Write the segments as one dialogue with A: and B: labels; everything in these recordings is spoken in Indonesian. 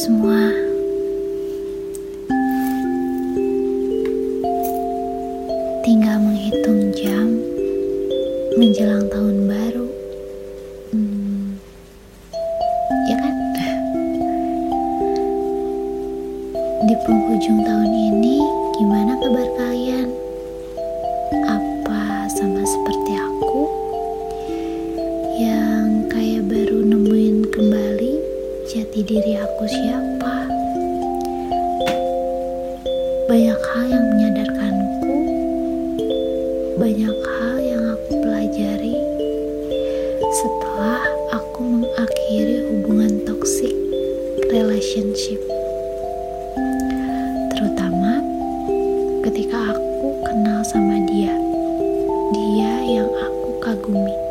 A: semua. Diri aku siapa? Banyak hal yang menyadarkanku, banyak hal yang aku pelajari setelah aku mengakhiri hubungan toksik relationship. Terutama ketika aku kenal sama dia, dia yang aku kagumi.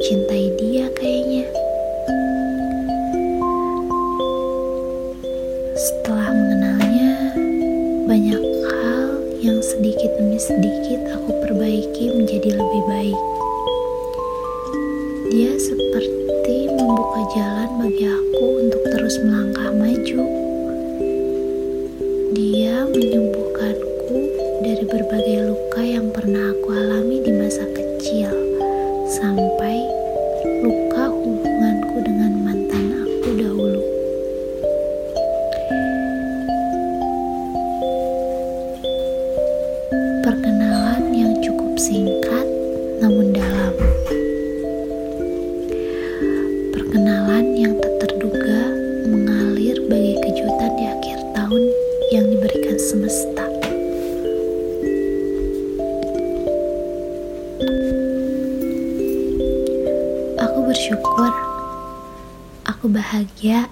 A: Mencintai dia kayaknya. Setelah mengenalnya, banyak hal yang sedikit demi sedikit aku perbaiki menjadi lebih baik. Dia seperti membuka jalan bagi aku untuk terus melangkah maju. Dia menyembuhkanku dari berbagai luka yang pernah aku alami di masa kecil, bahagia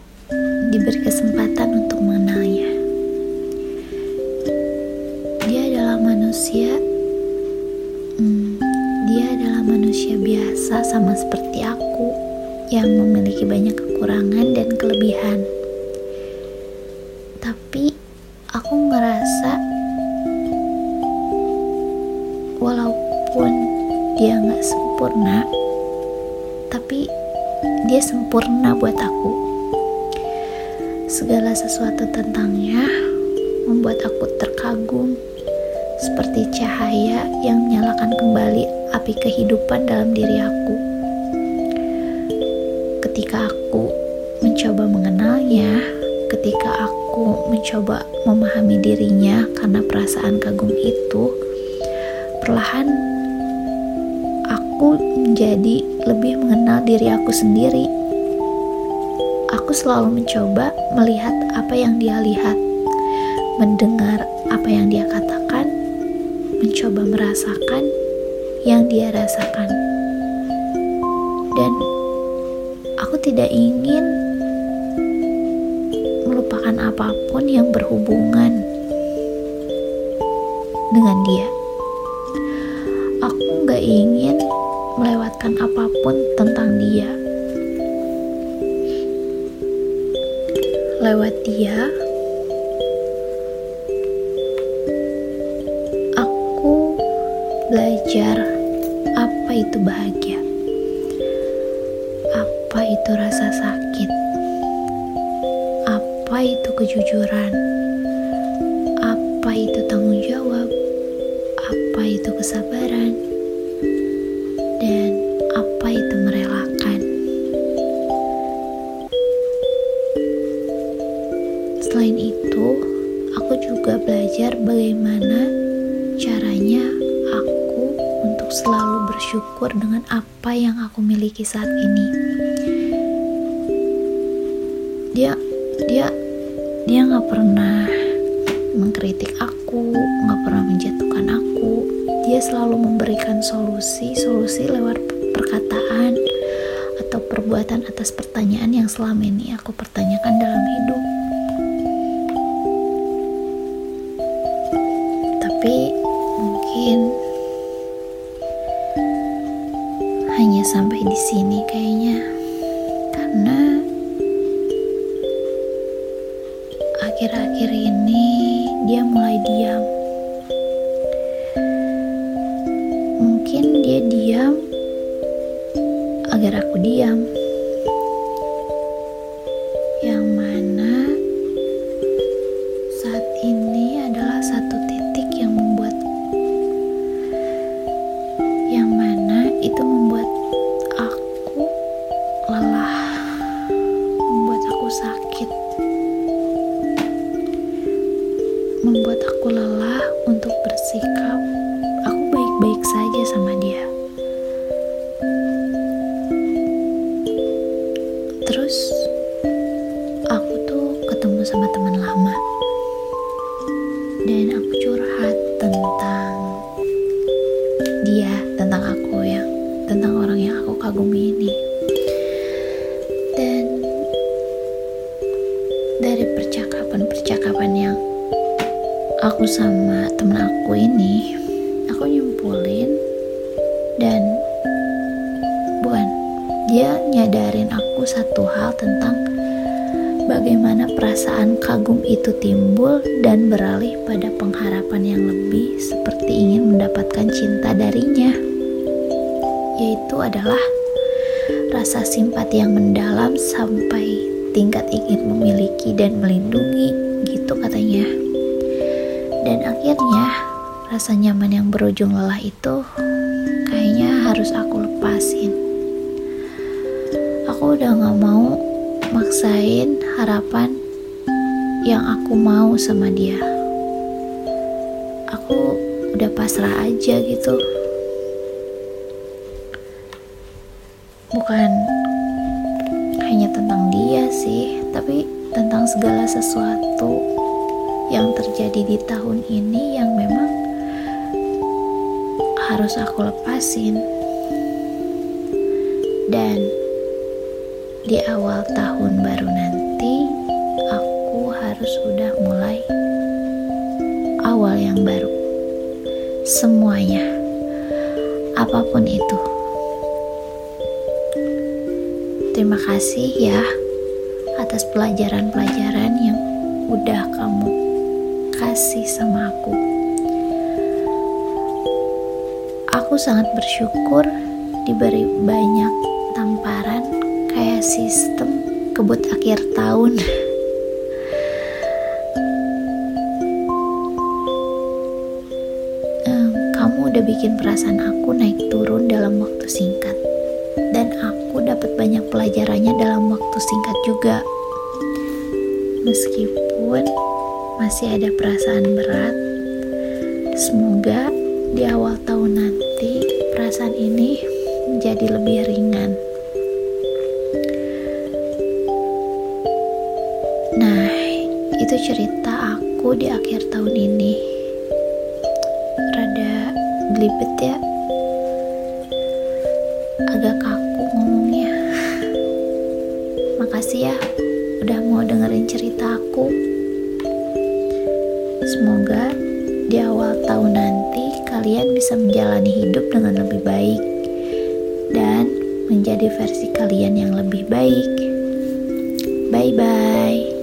A: diberi kesempatan untuk mengenalnya. Dia adalah manusia, hmm, dia adalah manusia biasa sama seperti aku yang memiliki banyak kekurangan dan kelebihan. Tapi aku ngerasa walaupun dia nggak sempurna, dia sempurna buat aku. Segala sesuatu tentangnya membuat aku terkagum seperti cahaya yang menyalakan kembali api kehidupan dalam diri aku. Ketika aku mencoba mengenalnya, ketika aku mencoba memahami dirinya karena perasaan kagum itu, perlahan aku menjadi lebih mengenal diri aku sendiri. Aku selalu mencoba melihat apa yang dia lihat, mendengar apa yang dia katakan, mencoba merasakan yang dia rasakan. Dan aku tidak ingin melupakan apa pun yang berhubungan dengan dia. Aku nggak ingin melewatkan apa pun tentang dia. Lewat dia, aku belajar apa itu bahagia, apa itu rasa sakit, apa itu kejujuran, apa itu tanggung jawab, apa itu kesabaran, belajar bagaimana caranya aku untuk selalu bersyukur dengan apa yang aku miliki saat ini. Dia, dia, dia nggak pernah mengkritik aku, nggak pernah menjatuhkan aku. Dia selalu memberikan solusi-solusi lewat perkataan atau perbuatan atas pertanyaan yang selama ini aku pertanyakan dalam hidup. Tapi mungkin hanya sampai di sini kayaknya. Karena akhir-akhir ini dia mulai diam. Mungkin dia diam aku diam. Yang mana saat ini adalah satu titik membuat aku lelah untuk bersikap sama temen aku ini, aku nyimpulin dan bukan dia nyadarin aku satu hal tentang bagaimana perasaan kagum itu timbul dan beralih pada pengharapan yang lebih seperti ingin mendapatkan cinta darinya. Yaitu adalah rasa simpati yang mendalam sampai tingkat ingin memiliki dan melindungi gitu katanya dan akhirnya rasa nyaman yang berujung lelah itu kayaknya harus aku lepasin. Aku udah gak mau maksain harapan yang aku mau sama dia. Aku udah pasrah aja gitu. Bukan hanya tentang dia sih tapi tentang segala sesuatu yang terjadi di tahun ini yang memang harus aku lepasin. Dan di awal tahun baru nanti aku harus sudah mulai awal yang baru. Semuanya apa pun itu. Terima kasih ya atas pelajaran-pelajaran yang udah kamu kasih sama aku. Aku sangat bersyukur diberi banyak tamparan kayak sistem kebut akhir tahun. Kamu udah bikin perasaan aku naik turun dalam waktu singkat. Dan aku dapat banyak pelajarannya dalam waktu singkat juga. Meskipun masih ada perasaan berat semoga di awal tahun nanti perasaan ini menjadi lebih ringan. Nah, itu cerita aku di akhir tahun ini. Rada belibet ya. Agak kaku ngomongnya. Makasih ya udah mau dengerin cerita aku. Tahun nanti kalian bisa menjalani hidup dengan lebih baik dan menjadi versi kalian yang lebih baik. Bye bye.